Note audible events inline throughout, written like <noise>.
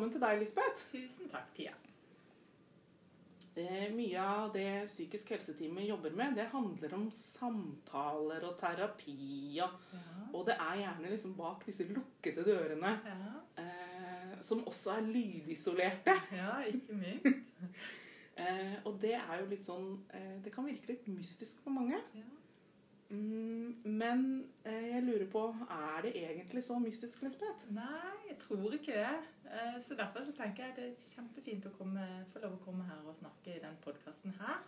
velkommen til deg, Lisbeth. Tusen takk, Pia. Eh, mye av det psykisk helseteamet jobber med, det handler om samtaler og terapi. Og, Ja. og det er gjerne liksom bak disse lukkede dørene, Ja, eh, som også er lydisolerte. ja ikke minst. <laughs> Eh, og det er jo litt sånn eh, Det kan virke litt mystisk for mange. Ja. Mm, men eh, jeg lurer på Er det egentlig så mystisk, Lisbeth? Nei, jeg tror ikke det. Eh, Så derfor så tenker jeg det er kjempefint å komme, få lov å komme her og snakke i den podkasten her.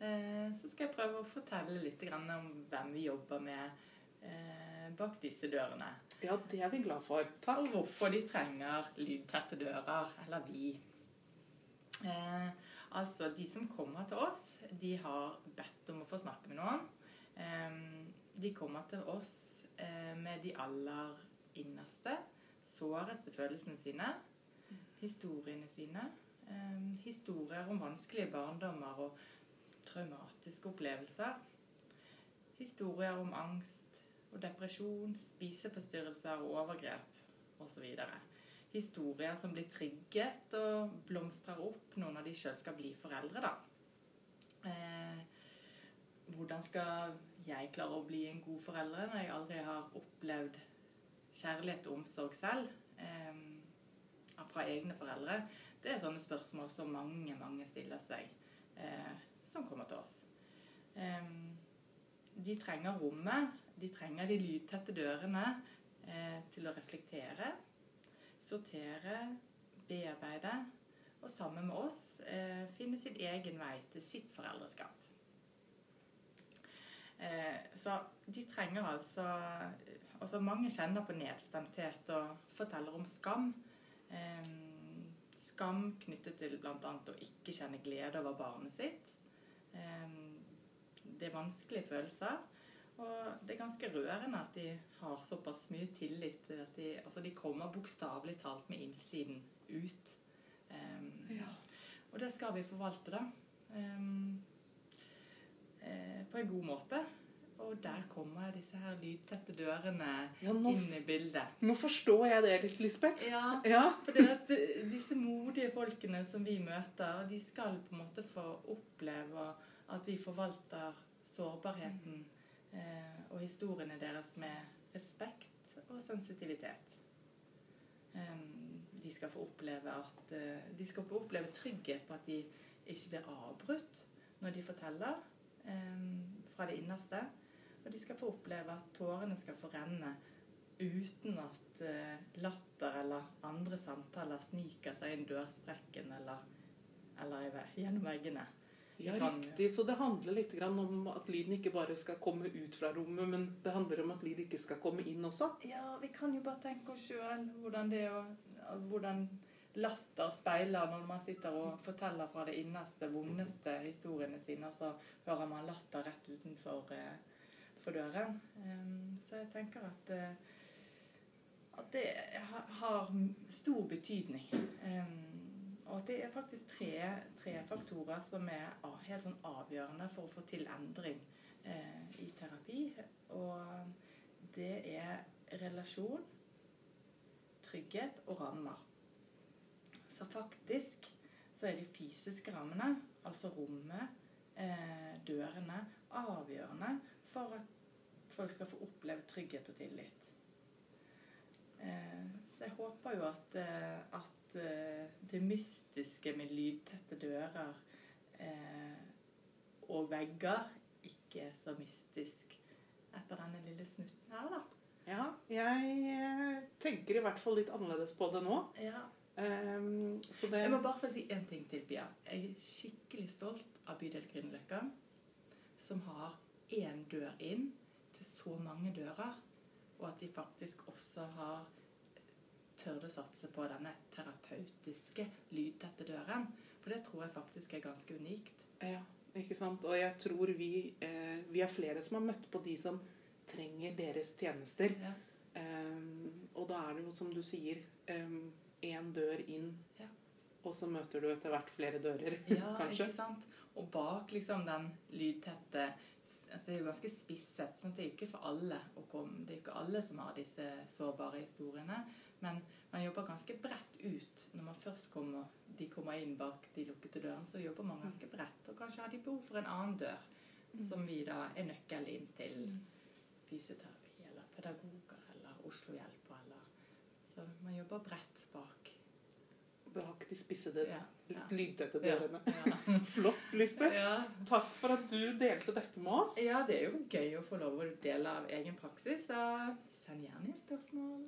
Eh, Så skal jeg prøve å fortelle litt om hvem vi jobber med eh, bak disse dørene. Ja, det er vi glad for. Og hvorfor de trenger lydtette dører, eller vi. Eh, altså, de som kommer til oss, de har bedt om å få snakke med noen. De kommer til oss eh, med de aller innerste, såreste følelsene sine, historiene sine. Eh, historier om vanskelige barndommer og traumatiske opplevelser. Historier om angst og depresjon, spiseforstyrrelser og overgrep osv. Historier som blir trigget og blomstrer opp når de sjøl skal bli foreldre. da. Eh, hvordan skal jeg klare å bli en god forelder når jeg aldri har opplevd kjærlighet og omsorg selv eh, fra egne foreldre? Det er sånne spørsmål som mange, mange stiller seg eh, som kommer til oss. Eh, de trenger rommet, de trenger de lydtette dørene eh, til å reflektere, sortere, bearbeide og sammen med oss eh, finne sin egen vei til sitt foreldreskap. Eh, så de trenger altså altså Mange kjenner på nedstemthet og forteller om skam. Skam knyttet til bl.a. å ikke kjenne glede over barnet sitt. Det er vanskelige følelser. Og det er ganske rørende at de har såpass mye tillit at de, altså de kommer bokstavelig talt med innsiden ut. Um, Ja. Og det skal vi forvalte, da. Um, eh, på en god måte. Og der kommer disse her lydtette dørene Ja, nå, inn i bildet. nå forstår jeg det litt, Lisbeth. Ja, Ja. for eh, disse modige folkene som vi møter, de skal på en måte få oppleve at vi forvalter sårbarheten eh, og historiene deres med respekt og sensitivitet. Em, de skal få oppleve at eh, de skal få oppleve trygghet på at de ikke blir avbrutt når de forteller fra det innerste. Og de skal få oppleve at tårene skal få renne uten at eh, latter eller andre samtaler sniker seg inn dørsprekken eller, eller gjennom veggene. Ja, riktig. Så det handler litt grann om at lyden ikke bare skal komme ut fra rommet, men det handler om at lyd ikke skal komme inn også. Ja, vi kan jo bare tenke oss sjøl hvordan det å Hvordan latter speiler når man sitter og forteller fra det innerste, vondeste historiene sine, og så hører man latter rett utenfor eh, for døren. Så jeg tenker at eh, at det har stor betydning. Og at det er faktisk tre, tre faktorer som er helt sånn avgjørende for å få til endring eh, i terapi. Og det er relasjon, trygghet og rammer. Så faktisk så er de fysiske rammene, altså rommet, eh, dørene, avgjørende for at folk skal få oppleve trygghet og tillit. Eh, så jeg håper jo at, eh, at eh, det mystiske med lydtette dører og vegger ikke er så mystisk etter denne lille snutten her, da. Ja, jeg tenker i hvert fall litt annerledes på det nå. Ja. Um, så det Jeg må bare få si én ting til, Pia. Jeg er skikkelig stolt av bydel Grünerløkka, som har én dør inn til så mange dører, og at de faktisk også har tørt å satse på denne terapeutiske, lydtette døren. For det tror jeg faktisk er ganske unikt. Ja, ikke sant? Og jeg tror vi, eh, vi er flere som har møtt på de som trenger deres tjenester. Ja. Um, og da er det jo som du sier, én dør inn, Ja. og så møter du etter hvert flere dører, Ja, <laughs> kanskje. ikke sant? Og bak liksom den lydtette altså det er jo ganske spisset. Sant? Det er jo ikke for alle å komme. Det er jo ikke alle som har disse sårbare historiene. Men man jobber ganske bredt ut. Når man først kommer, de kommer inn bak de lukkede dørene, så jobber man ganske bredt. Og kanskje har de behov for en annen dør, som vi da er nøkkel inn til fysioterapi eller pedagoger eller Oslohjelpa eller Så man jobber bredt bak. De spissede, Ja. ja. lydtette Ja, dørene. ja. <laughs> Flott, Lisbeth. Takk for at du delte dette med oss. ja, det er jo gøy å få lov å dele av egen praksis. Så send gjerne inn spørsmål.